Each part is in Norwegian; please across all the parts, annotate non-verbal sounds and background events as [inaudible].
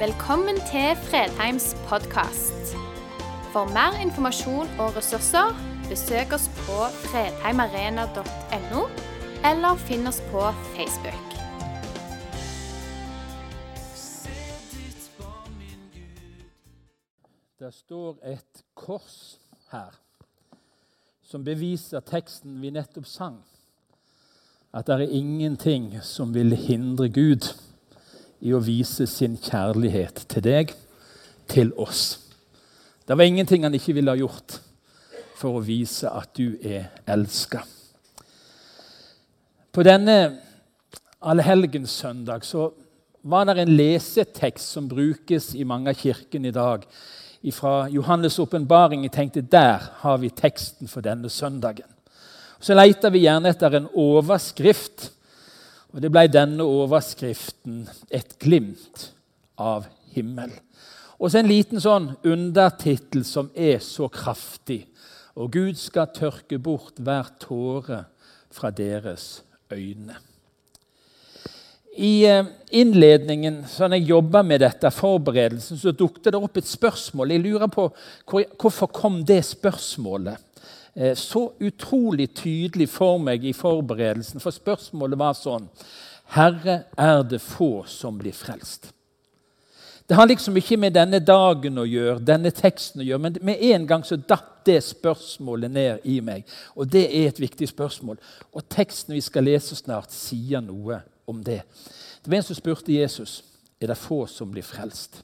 Velkommen til Fredheims podkast. For mer informasjon og ressurser, besøk oss på fredheimarena.no, eller finn oss på Facebook. Det står et kors her som beviser teksten vi nettopp sang. At det er ingenting som vil hindre Gud i å vise sin kjærlighet til deg, til oss. Det var ingenting han ikke ville ha gjort for å vise at du er elska. På denne allehelgenssøndag var det en lesetekst som brukes i mange av kirkene i dag, fra Johannes' åpenbaring. Jeg tenkte der har vi teksten for denne søndagen. Så leter vi gjerne etter en overskrift og Det ble denne overskriften 'Et glimt av himmel'. Og så en liten sånn undertittel som er så kraftig. Og Gud skal tørke bort hver tåre fra deres øyne. I eh, innledningen, sånn jeg jobba med dette, forberedelsen, så dukket det opp et spørsmål. Jeg lurer på hvorfor kom det spørsmålet så utrolig tydelig for meg i forberedelsen. For spørsmålet var sånn Herre, er det få som blir frelst? Det har liksom ikke med denne dagen å gjøre, denne teksten å gjøre, men med en gang så datt det spørsmålet ned i meg. Og det er et viktig spørsmål. Og teksten vi skal lese snart, sier noe om det. Det var en som spurte Jesus er det få som blir frelst.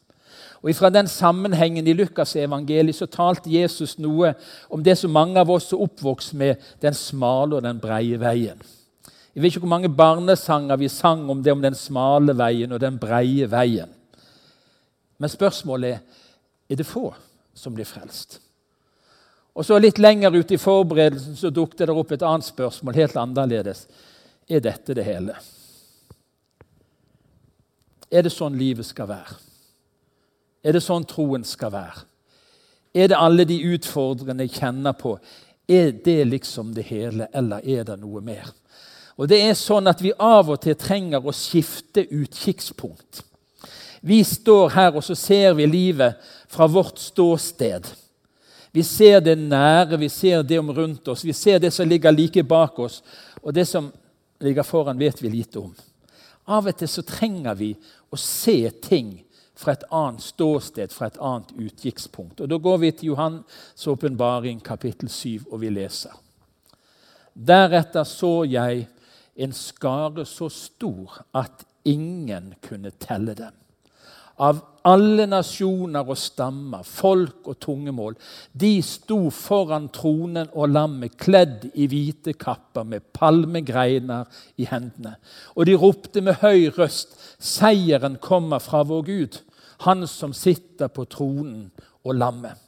Og Fra den sammenhengen i Lukas' evangeliet så talte Jesus noe om det som mange av oss er oppvokst med, den smale og den breie veien. Jeg vet ikke hvor mange barnesanger vi sang om det om den smale veien og den breie veien. Men spørsmålet er er det få som blir frelst. Og så Litt lenger ute i forberedelsen så dukket det opp et annet spørsmål, helt annerledes. Er dette det hele? Er det sånn livet skal være? Er det sånn troen skal være? Er det alle de utfordrende jeg kjenner på? Er det liksom det hele, eller er det noe mer? Og det er sånn at Vi av og til trenger å skifte utkikkspunkt. Vi står her og så ser vi livet fra vårt ståsted. Vi ser det nære, vi ser det om rundt oss, vi ser det som ligger like bak oss. Og det som ligger foran, vet vi lite om. Av og til så trenger vi å se ting fra et annet ståsted, fra et annet utkikkspunkt. Og Da går vi til Johans åpenbaring, kapittel 7, og vi leser. Deretter så jeg en skare så stor at ingen kunne telle dem. Av alle nasjoner og stammer, folk og tungemål. De sto foran tronen og lammet, kledd i hvite kapper med palmegreiner i hendene. Og de ropte med høy røst, seieren kommer fra vår Gud han som sitter på tronen og lammet.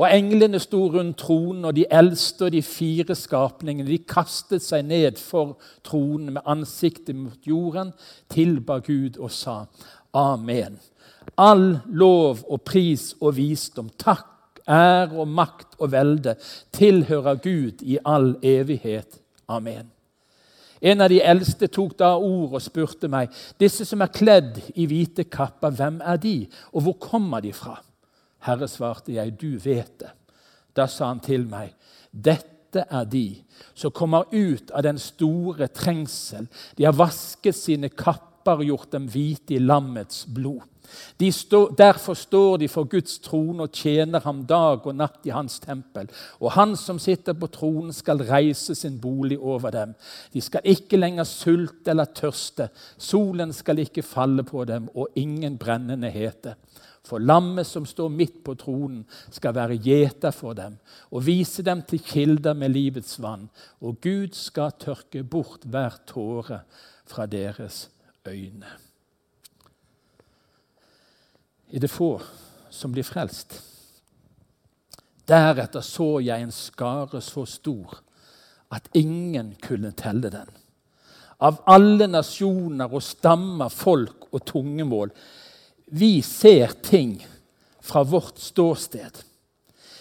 Og Englene sto rundt tronen, og de eldste og de fire skapningene de kastet seg ned for tronen med ansiktet mot jorden, tilba Gud og sa Amen. All lov og pris og visdom, takk, ære og makt og velde tilhører Gud i all evighet. Amen. En av de eldste tok da ord og spurte meg, 'Disse som er kledd i hvite kapper, hvem er de, og hvor kommer de fra?' Herre, svarte jeg, 'Du vet det.' Da sa han til meg, 'Dette er de som kommer ut av den store trengsel.' 'De har vasket sine kapper og gjort dem hvite i lammets blod.' De stå, derfor står de for Guds trone og tjener ham dag og natt i hans tempel. Og han som sitter på tronen, skal reise sin bolig over dem. De skal ikke lenger sulte eller tørste. Solen skal ikke falle på dem, og ingen brennende hete. For lammet som står midt på tronen, skal være gjeter for dem og vise dem til kilder med livets vann. Og Gud skal tørke bort hver tåre fra deres øyne er det få som blir frelst. Deretter så jeg en skare så stor at ingen kunne telle den. Av alle nasjoner og stammer, folk og tungemål. Vi ser ting fra vårt ståsted.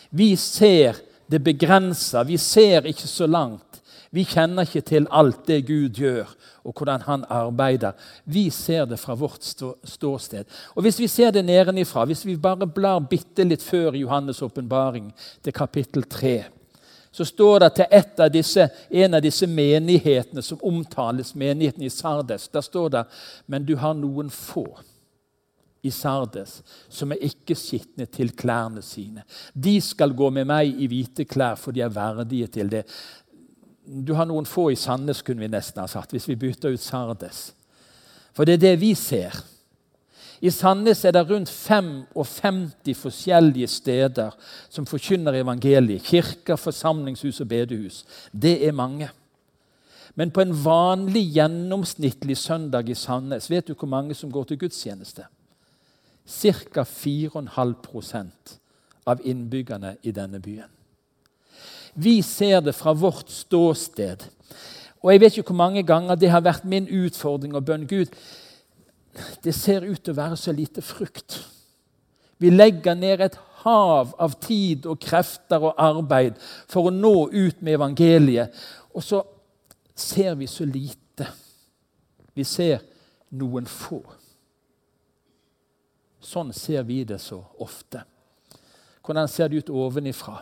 Vi ser det begrensa. Vi ser ikke så langt. Vi kjenner ikke til alt det Gud gjør, og hvordan han arbeider. Vi ser det fra vårt ståsted. Og Hvis vi ser det nedenifra, hvis vi bare blar bitte litt før Johannes' åpenbaring, til kapittel 3, så står det til av disse, en av disse menighetene som omtales, menigheten i Sardes, der står det men du har noen få i Sardes som er ikke skitne til klærne sine. De skal gå med meg i hvite klær, for de er verdige til det. Du har noen få i Sandnes, kunne vi nesten ha sagt, hvis vi bytter ut Sardes. For det er det vi ser. I Sandnes er det rundt 55 forskjellige steder som forkynner evangeliet. Kirker, forsamlingshus og bedehus. Det er mange. Men på en vanlig, gjennomsnittlig søndag i Sandnes, vet du hvor mange som går til gudstjeneste? Ca. 4,5% av innbyggerne i denne byen. Vi ser det fra vårt ståsted. Og jeg vet ikke hvor mange ganger det har vært min utfordring og bønn. Gud, det ser ut til å være så lite frukt. Vi legger ned et hav av tid og krefter og arbeid for å nå ut med evangeliet. Og så ser vi så lite. Vi ser noen få. Sånn ser vi det så ofte. Hvordan ser det ut ovenifra?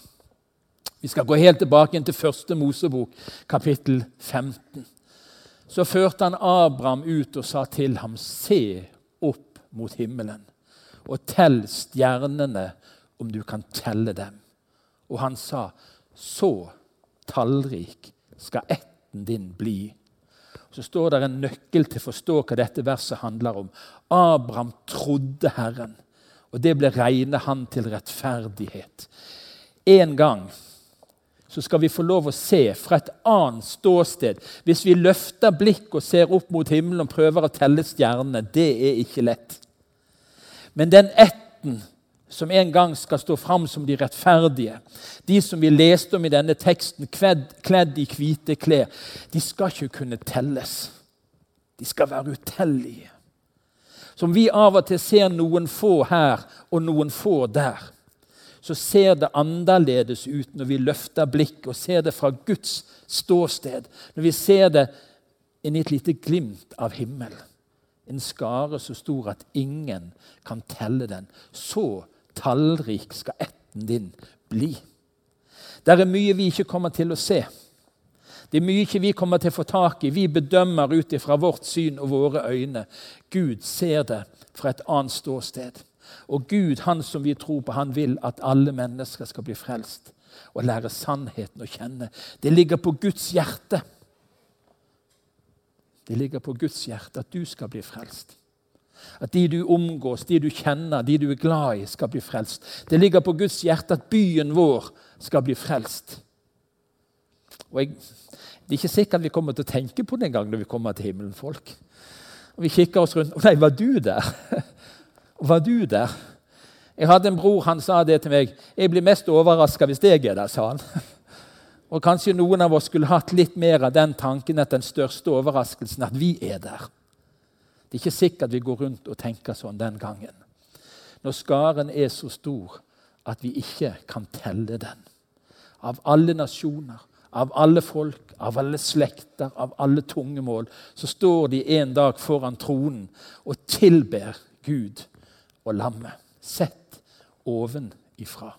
Vi skal gå helt tilbake til første Mosebok, kapittel 15. Så førte han Abraham ut og sa til ham, se opp mot himmelen, og tell stjernene om du kan telle dem. Og han sa, så tallrik skal ætten din bli. Så står det en nøkkel til å forstå hva dette verset handler om. Abraham trodde Herren, og det ble regnet han til rettferdighet. En gang så skal vi få lov å se fra et annet ståsted. Hvis vi løfter blikk og ser opp mot himmelen og prøver å telle stjernene, det er ikke lett. Men den ætten som en gang skal stå fram som de rettferdige, de som vi leste om i denne teksten, kledd, kledd i hvite klær, de skal ikke kunne telles. De skal være utellige. Som vi av og til ser noen få her og noen få der så ser det annerledes ut når vi løfter blikk og ser det fra Guds ståsted. Når vi ser det inni et lite glimt av himmel. En skare så stor at ingen kan telle den. Så tallrik skal ætten din bli. Det er mye vi ikke kommer til å se. Det er mye ikke vi kommer til å få tak i. Vi bedømmer ut ifra vårt syn og våre øyne. Gud ser det fra et annet ståsted. Og Gud, han som vi tror på, han vil at alle mennesker skal bli frelst og lære sannheten å kjenne. Det ligger på Guds hjerte. Det ligger på Guds hjerte at du skal bli frelst. At de du omgås, de du kjenner, de du er glad i, skal bli frelst. Det ligger på Guds hjerte at byen vår skal bli frelst. Og jeg, Det er ikke sikkert vi kommer til å tenke på det en gang når vi kommer til himmelen, folk. Og Vi kikker oss rundt. Nei, var du der? Var du der? Jeg hadde en bror han sa det til meg. 'Jeg blir mest overraska hvis jeg er der', sa han. [laughs] Og Kanskje noen av oss skulle hatt litt mer av den tanken at den største overraskelsen at vi er der. Det er ikke sikkert vi går rundt og tenker sånn den gangen. Når skaren er så stor at vi ikke kan telle den. Av alle nasjoner, av alle folk, av alle slekter, av alle tungemål, så står de en dag foran tronen og tilber Gud og lammet. Sett ovenifra.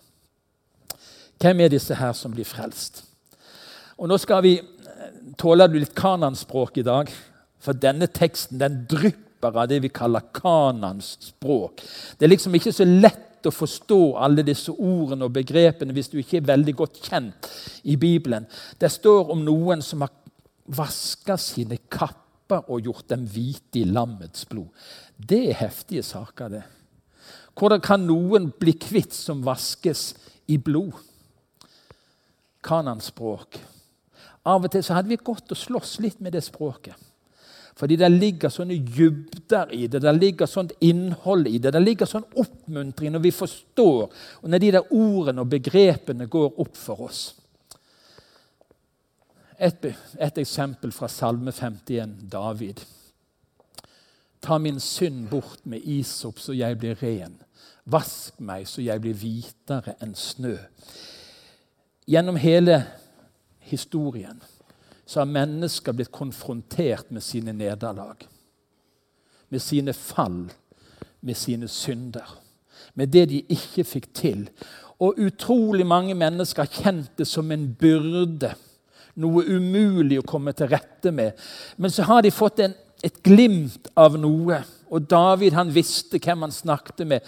Hvem er disse her som blir frelst? Og Nå skal vi tåle litt kananspråk i dag. For denne teksten den drypper av det vi kaller kanans språk. Det er liksom ikke så lett å forstå alle disse ordene og begrepene hvis du ikke er veldig godt kjent i Bibelen. Det står om noen som har vaska sine kapper og gjort dem hvite i lammets blod. Det er heftige saker, det. Hvordan kan noen bli kvitt som vaskes i blod? Kananspråk. Av og til så hadde vi gått og slåss litt med det språket. Fordi det ligger sånne dybder i det, det ligger sånt innhold i det. Det ligger sånn oppmuntring når vi forstår, og når de der ordene og begrepene går opp for oss. Et, et eksempel fra Salme 51, David. Ta min synd bort med isop, så jeg blir ren. Vask meg så jeg blir hvitere enn snø. Gjennom hele historien så har mennesker blitt konfrontert med sine nederlag. Med sine fall, med sine synder. Med det de ikke fikk til. Og utrolig mange mennesker har kjent det som en byrde. Noe umulig å komme til rette med. Men så har de fått en, et glimt av noe. Og David han visste hvem han snakket med.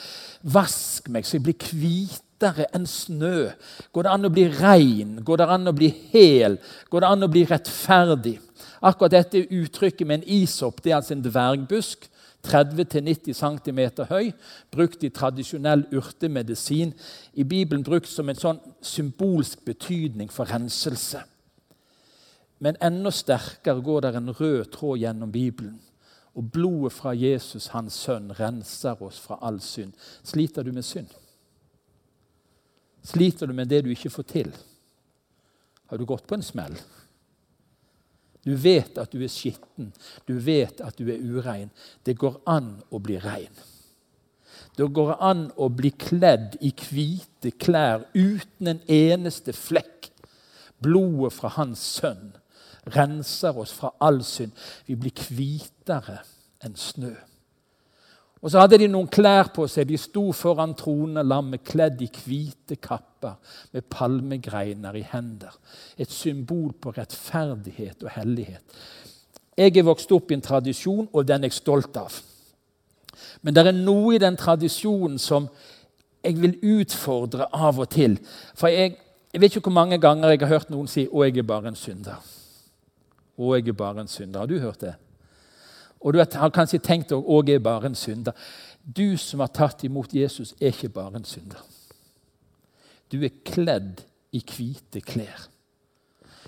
'Vask meg, så jeg blir hvitere enn snø? Går det an å bli rein? Går det an å bli hel? Går det an å bli rettferdig? Akkurat dette uttrykket med en isopp det er altså en dvergbusk. 30-90 cm høy, brukt i tradisjonell urtemedisin. I Bibelen brukt som en sånn symbolsk betydning for renselse. Men enda sterkere går det en rød tråd gjennom Bibelen. Og blodet fra Jesus, hans sønn, renser oss fra all synd. Sliter du med synd? Sliter du med det du ikke får til? Har du gått på en smell? Du vet at du er skitten, du vet at du er urein. Det går an å bli rein. Det går an å bli kledd i hvite klær uten en eneste flekk. Blodet fra Hans sønn renser oss fra all synd. Vi blir hvitere enn snø. Og så hadde de noen klær på seg. De sto foran tronelammet kledd i hvite kapper med palmegreiner i hender. Et symbol på rettferdighet og hellighet. Jeg er vokst opp i en tradisjon, og den er jeg stolt av. Men det er noe i den tradisjonen som jeg vil utfordre av og til. For jeg, jeg vet ikke hvor mange ganger jeg har hørt noen si 'Å, jeg er bare en synder'. Å, jeg er bare en synder. Har du hørt det? Og du har kanskje tenkt at jeg er bare en synder. Du som har tatt imot Jesus, er ikke bare en synder. Du er kledd i hvite klær.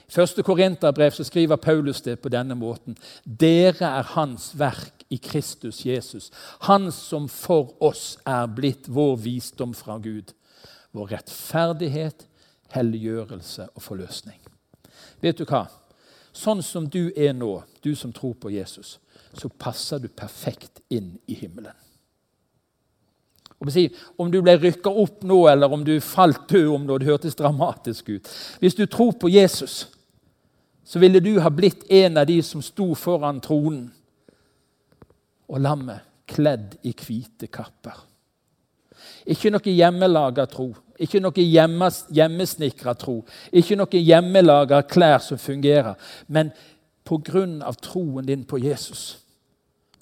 I 1. Korinterbrev skriver Paulus det på denne måten. Dere er hans verk i Kristus Jesus. Han som for oss er blitt vår visdom fra Gud. Vår rettferdighet, helliggjørelse og forløsning. Vet du hva? Sånn som du er nå, du som tror på Jesus, så passer du perfekt inn i himmelen. Om du ble rykka opp nå, eller om du falt død om nå, det hørtes dramatisk ut Hvis du tror på Jesus, så ville du ha blitt en av de som sto foran tronen og lammet kledd i hvite kapper. Ikke noe hjemmelaga tro, ikke noe hjemmesnekra tro, ikke noe hjemmelaga klær som fungerer. Men pga. troen din på Jesus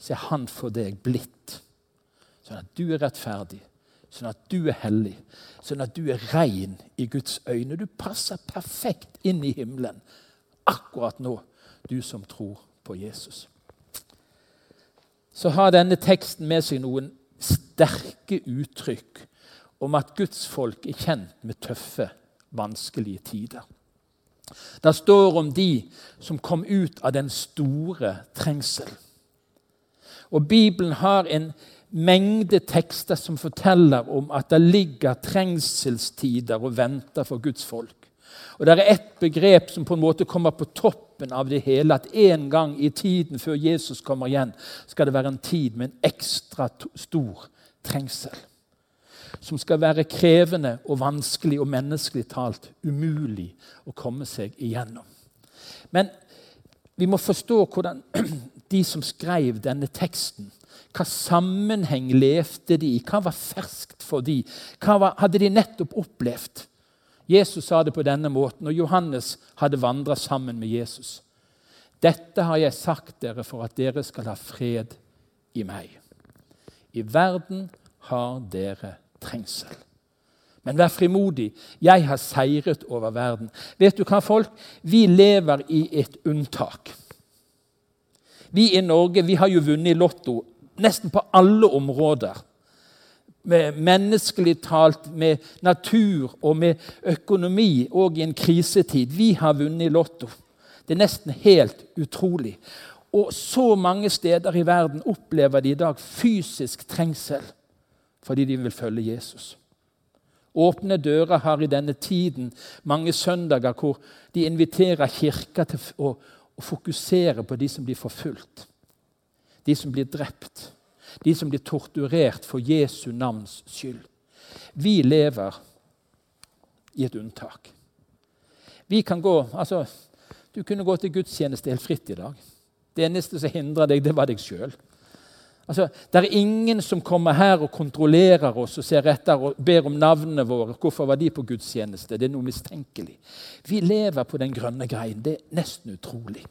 så er han for deg blitt. Sånn at du er rettferdig, sånn at du er hellig, sånn at du er rein i Guds øyne. Du passer perfekt inn i himmelen akkurat nå, du som tror på Jesus. Så har denne teksten med seg noen sterke uttrykk om at Guds folk er kjent med tøffe, vanskelige tider. Det står om de som kom ut av den store trengsel. Og Bibelen har en mengde tekster som forteller om at det ligger trengselstider og venter for Guds folk. Og Det er ett begrep som på en måte kommer på toppen av det hele. At en gang i tiden før Jesus kommer igjen, skal det være en tid med en ekstra stor trengsel. Som skal være krevende og vanskelig og menneskelig talt umulig å komme seg igjennom. Men vi må forstå hvordan [clears throat] de som skrev denne teksten. Hva sammenheng levde de i? Hva var ferskt for de? Hva var, hadde de nettopp opplevd? Jesus sa det på denne måten, og Johannes hadde vandra sammen med Jesus. Dette har jeg sagt dere for at dere skal ha fred i meg. I verden har dere trengsel. Men vær frimodig. Jeg har seiret over verden. Vet du hva, folk? Vi lever i et unntak. Vi i Norge vi har jo vunnet i Lotto nesten på alle områder. Med menneskelig talt, med natur og med økonomi, og i en krisetid. Vi har vunnet i Lotto. Det er nesten helt utrolig. Og så mange steder i verden opplever de i dag fysisk trengsel fordi de vil følge Jesus. Åpne dører har i denne tiden mange søndager hvor de inviterer kirka til å, å fokusere på de som blir forfulgt, de som blir drept, de som blir torturert for Jesu navns skyld. Vi lever i et unntak. Vi kan gå altså, Du kunne gå til gudstjeneste helt fritt i dag. Det eneste som hindra deg, det var deg sjøl. Altså, det er ingen som kommer her og kontrollerer oss og ser etter og ber om navnene våre. Hvorfor var de på gudstjeneste? Det er noe mistenkelig. Vi lever på den grønne greien. Det er nesten utrolig.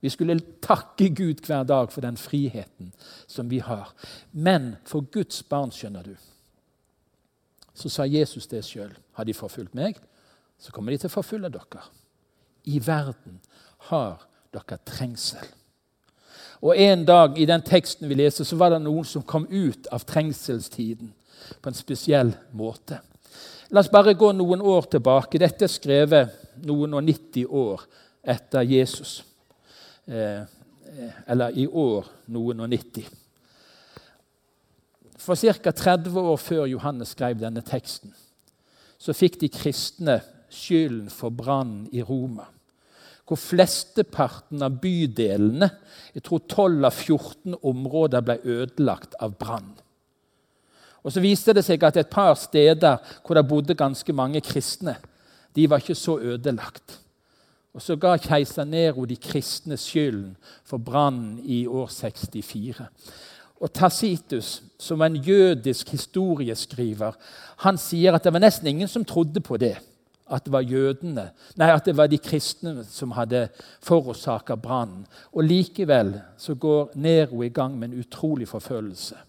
Vi skulle takke Gud hver dag for den friheten som vi har. Men for Guds barn, skjønner du, så sa Jesus det sjøl. Har de forfulgt meg, så kommer de til å forfølge dere. I verden har dere trengsel. Og En dag i den teksten vi leser, så var det noen som kom ut av trengselstiden på en spesiell måte. La oss bare gå noen år tilbake. Dette er skrevet noen og 90 år etter Jesus. Eh, eller i år noen og 90. For ca. 30 år før Johannes skrev denne teksten, så fikk de kristne skylden for brannen i Roma. Hvor flesteparten av bydelene, jeg tror 12 av 14 områder, ble ødelagt av brann. Og Så viste det seg at et par steder hvor det bodde ganske mange kristne, de var ikke så ødelagt. Og Så ga keiser Nero de kristne skylden for brannen i år 64. Og Tacitus, som en jødisk historieskriver, han sier at det var nesten ingen som trodde på det. At det var jødene, nei, at det var de kristne som hadde forårsaka brannen. Og likevel så går Nero i gang med en utrolig forfølgelse.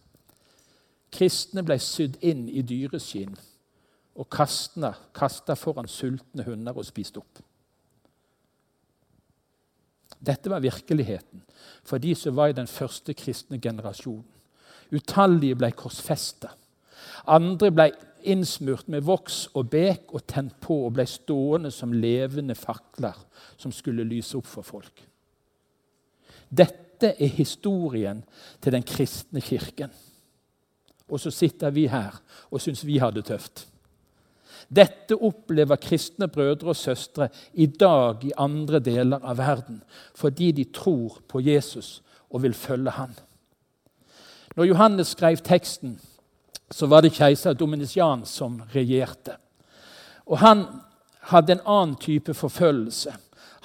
Kristne ble sydd inn i dyreskinn og kasta foran sultne hunder og spist opp. Dette var virkeligheten for de som var i den første kristne generasjonen. Utallige ble korsfesta. Andre ble innsmurt med voks og bek og tent på og ble stående som levende fakler som skulle lyse opp for folk. Dette er historien til den kristne kirken. Og så sitter vi her og syns vi har det tøft. Dette opplever kristne brødre og søstre i dag i andre deler av verden fordi de tror på Jesus og vil følge han. Når Johannes skrev teksten, så var det keiser Dominician som regjerte. Og Han hadde en annen type forfølgelse.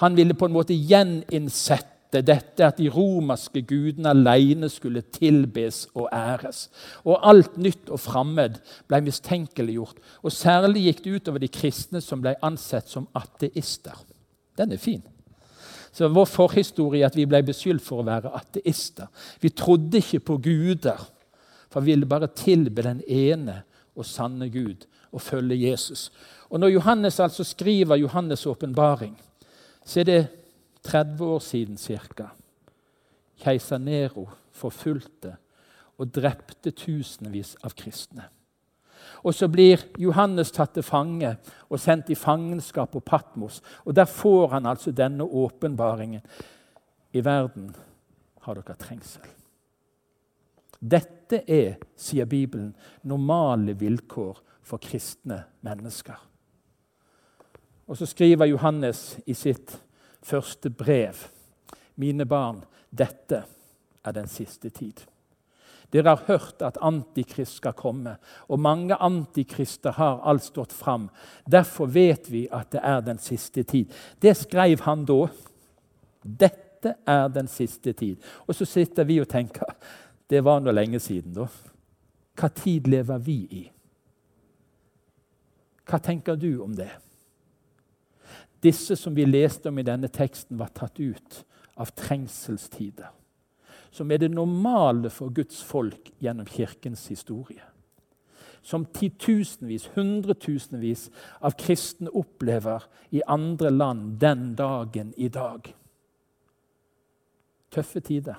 Han ville på en måte gjeninnsette dette at de romerske gudene alene skulle tilbes og æres. Og alt nytt og fremmed ble mistenkeliggjort. Og særlig gikk det utover de kristne som ble ansett som ateister. Den er fin. Så Vår forhistorie er at vi ble beskyldt for å være ateister. Vi trodde ikke på guder, for vi ville bare tilbe den ene og sanne Gud og følge Jesus. Og Når Johannes altså skriver Johannes' åpenbaring, så er det 30 år siden ca. Keiser Nero forfulgte og drepte tusenvis av kristne. Og så blir Johannes tatt til fange og sendt i fangenskap på Patmos. Og Der får han altså denne åpenbaringen. I verden har dere trengsel. Dette er, sier Bibelen, normale vilkår for kristne mennesker. Og så skriver Johannes i sitt første brev. Mine barn, dette er den siste tid. Dere har hørt at Antikrist skal komme, og mange antikrister har alt stått fram. Derfor vet vi at det er den siste tid. Det skrev han da. Dette er den siste tid. Og så sitter vi og tenker det var nå lenge siden, da. Hva tid lever vi i? Hva tenker du om det? Disse som vi leste om i denne teksten, var tatt ut av trengselstider. Som er det normale for Guds folk gjennom kirkens historie. Som titusenvis, hundretusenvis av kristne opplever i andre land den dagen i dag. Tøffe tider.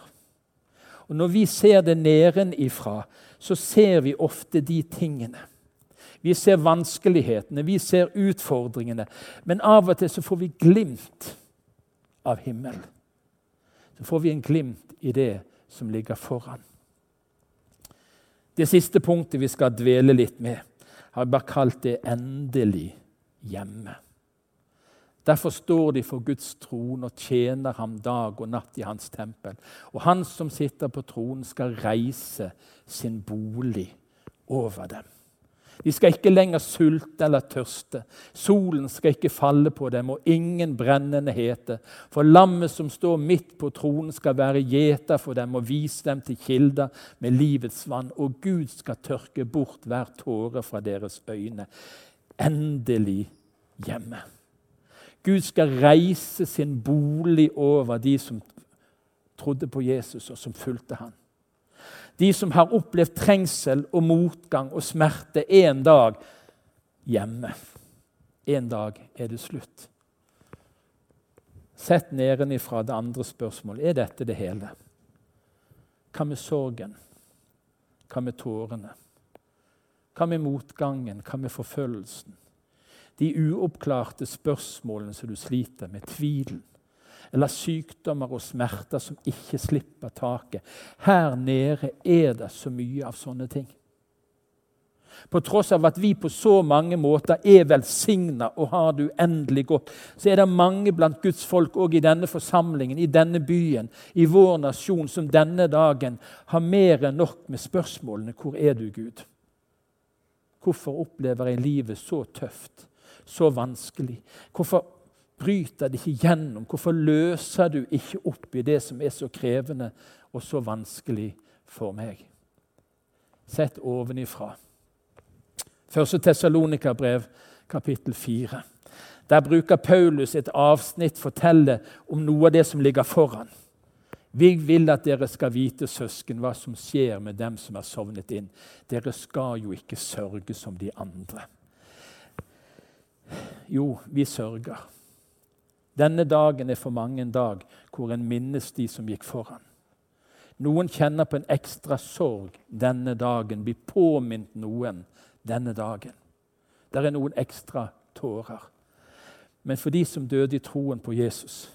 Og Når vi ser det nedenifra, så ser vi ofte de tingene. Vi ser vanskelighetene, vi ser utfordringene. Men av og til så får vi glimt av himmel. Så får vi en glimt i det som ligger foran. Det siste punktet vi skal dvele litt med, har jeg bare kalt det 'endelig hjemme'. Derfor står de for Guds tron og tjener ham dag og natt i hans tempel. Og han som sitter på tronen, skal reise sin bolig over dem. De skal ikke lenger sulte eller tørste. Solen skal ikke falle på dem, og ingen brennende hete. For lammet som står midt på tronen, skal være gjeter for dem og vise dem til kilder med livets vann. Og Gud skal tørke bort hver tåre fra deres øyne. Endelig hjemme. Gud skal reise sin bolig over de som trodde på Jesus, og som fulgte ham. De som har opplevd trengsel og motgang og smerte en dag hjemme. En dag er det slutt. Sett nedenifra det andre spørsmålet. Er dette det hele? Hva med sorgen? Hva med tårene? Hva med motgangen? Hva med forfølgelsen? De uoppklarte spørsmålene som du sliter med, tvilen eller sykdommer og smerter som ikke slipper taket. Her nede er det så mye av sånne ting. På tross av at vi på så mange måter er velsigna og har det uendelig godt, så er det mange blant Guds folk òg i denne forsamlingen, i denne byen, i vår nasjon, som denne dagen har mer enn nok med spørsmålene 'Hvor er du, Gud?' Hvorfor opplever jeg livet så tøft, så vanskelig? Hvorfor bryter det ikke gjennom? Hvorfor løser du ikke opp i det som er så krevende og så vanskelig for meg? Sett ovenifra. Første Tessalonika-brev, kapittel 4. Der bruker Paulus et avsnitt fortelle om noe av det som ligger foran. Vi vil at dere skal vite, søsken, hva som skjer med dem som er sovnet inn. Dere skal jo ikke sørge som de andre. Jo, vi sørger. Denne dagen er for mange en dag hvor en minnes de som gikk foran. Noen kjenner på en ekstra sorg denne dagen, blir påminnet noen denne dagen. Der er noen ekstra tårer. Men for de som døde i troen på Jesus,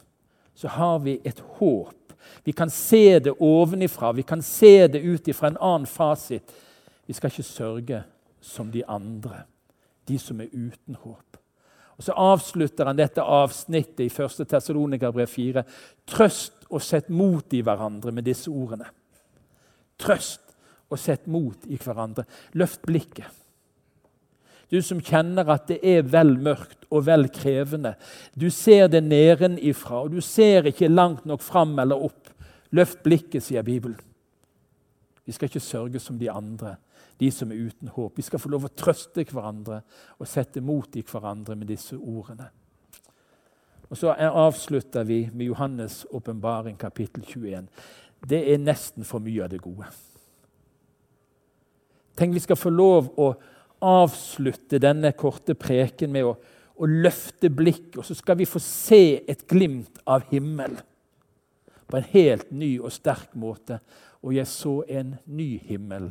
så har vi et håp. Vi kan se det ovenifra, vi kan se det ut ifra en annen fasit. Vi skal ikke sørge som de andre, de som er uten håp. Og Så avslutter han dette avsnittet i 1. Tessalonikerbrev 4. Trøst og sett mot i hverandre med disse ordene. Trøst og sett mot i hverandre. Løft blikket. Du som kjenner at det er vel mørkt og vel krevende. Du ser det nedenifra, og du ser ikke langt nok fram eller opp. Løft blikket, sier Bibelen. Vi skal ikke sørge som de andre de som er uten håp. Vi skal få lov å trøste hverandre og sette mot i hverandre med disse ordene. Og Så avslutter vi med Johannes' åpenbaring, kapittel 21. Det er nesten for mye av det gode. Tenk vi skal få lov å avslutte denne korte preken med å, å løfte blikk, og så skal vi få se et glimt av himmel på en helt ny og sterk måte. Og jeg så en ny himmel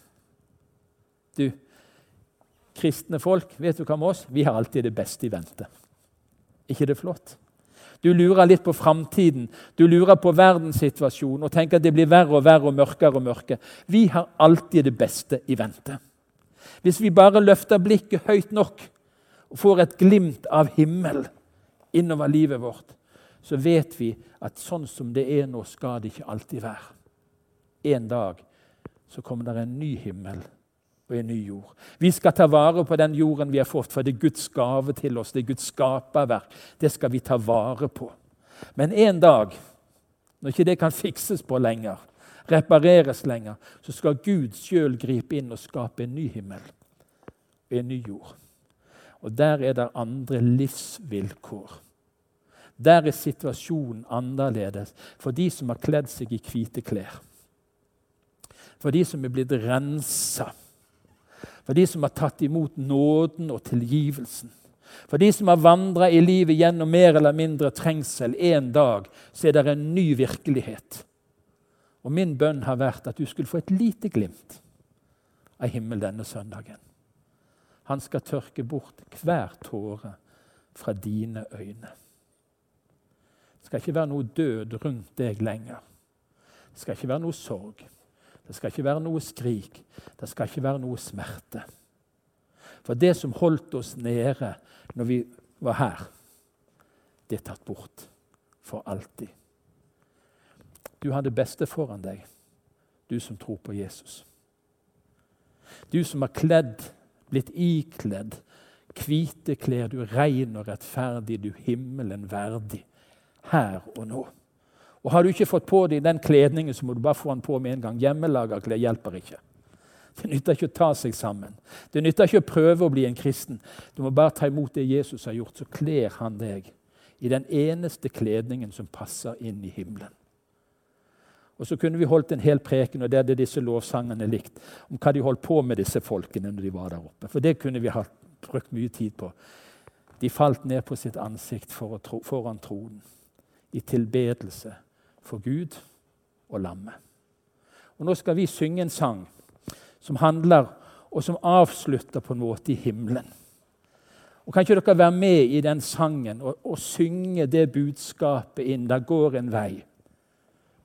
Du, kristne folk, vet du hva med oss? Vi har alltid det beste i vente. ikke det flott? Du lurer litt på framtiden, du lurer på verdenssituasjonen og tenker at det blir verre og verre og mørkere og mørke. Vi har alltid det beste i vente. Hvis vi bare løfter blikket høyt nok og får et glimt av himmel innover livet vårt, så vet vi at sånn som det er nå, skal det ikke alltid være. En dag så kommer det en ny himmel og en ny jord. Vi skal ta vare på den jorden vi har fått, for det er Guds gave til oss. Det er Guds skaperverk. Det skal vi ta vare på. Men en dag, når ikke det kan fikses på lenger, repareres lenger, så skal Gud sjøl gripe inn og skape en ny himmel og en ny jord. Og der er det andre livsvilkår. Der er situasjonen annerledes for de som har kledd seg i hvite klær. For de som er blitt rensa for de som har tatt imot nåden og tilgivelsen. For de som har vandra i livet gjennom mer eller mindre trengsel. En dag så er det en ny virkelighet. Og min bønn har vært at du skulle få et lite glimt av himmel denne søndagen. Han skal tørke bort hver tåre fra dine øyne. Det skal ikke være noe død rundt deg lenger. Det skal ikke være noe sorg. Det skal ikke være noe skrik. Det skal ikke være noe smerte. For det som holdt oss nede når vi var her, det er tatt bort for alltid. Du har det beste foran deg, du som tror på Jesus. Du som har kledd, blitt ikledd hvite klær, du rein og rettferdig, du himmelen verdig, her og nå. Og Har du ikke fått på deg den kledningen, så må du bare få den på med en gang. Hjemmelaga klær hjelper ikke. Det nytter ikke å ta seg sammen. Det nytter ikke å prøve å bli en kristen. Du må bare ta imot det Jesus har gjort, så kler han deg i den eneste kledningen som passer inn i himmelen. Og Så kunne vi holdt en hel preken, og det hadde disse lovsangene likt, om hva de holdt på med, disse folkene, når de var der oppe. For det kunne vi ha brukt mye tid på. De falt ned på sitt ansikt foran tronen, i tilbedelse for Gud og lammet. Og Nå skal vi synge en sang som handler og som avslutter på en måte i himmelen. Og Kan ikke dere være med i den sangen og, og synge det budskapet inn? Der går en vei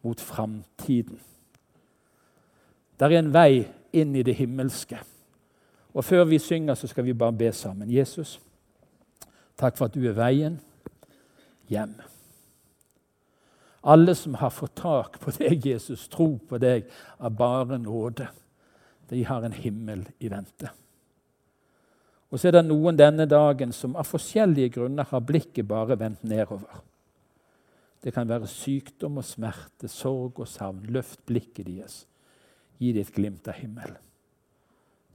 mot framtiden. Det er en vei inn i det himmelske. Og Før vi synger, så skal vi bare be sammen. Jesus, takk for at du er veien hjem. Alle som har fått tak på deg, Jesus, tro på deg av bare nåde, de har en himmel i vente. Og så er det noen denne dagen som av forskjellige grunner har blikket bare vendt nedover. Det kan være sykdom og smerte, sorg og savn. Løft blikket deres. Gi det et glimt av himmelen.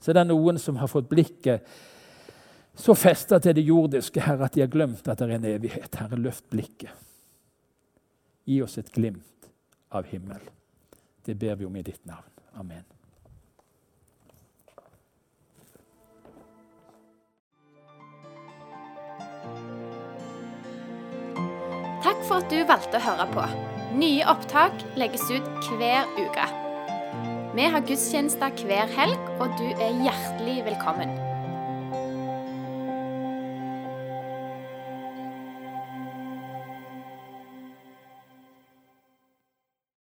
Så det er noen som har fått blikket så festa til det jordiske Herre, at de har glemt at det er en evighet. Herre, løft blikket. Gi oss et glimt av himmel. Det ber vi om i ditt navn. Amen. Takk for at du valgte å høre på. Nye opptak legges ut hver uke. Vi har gudstjenester hver helg, og du er hjertelig velkommen.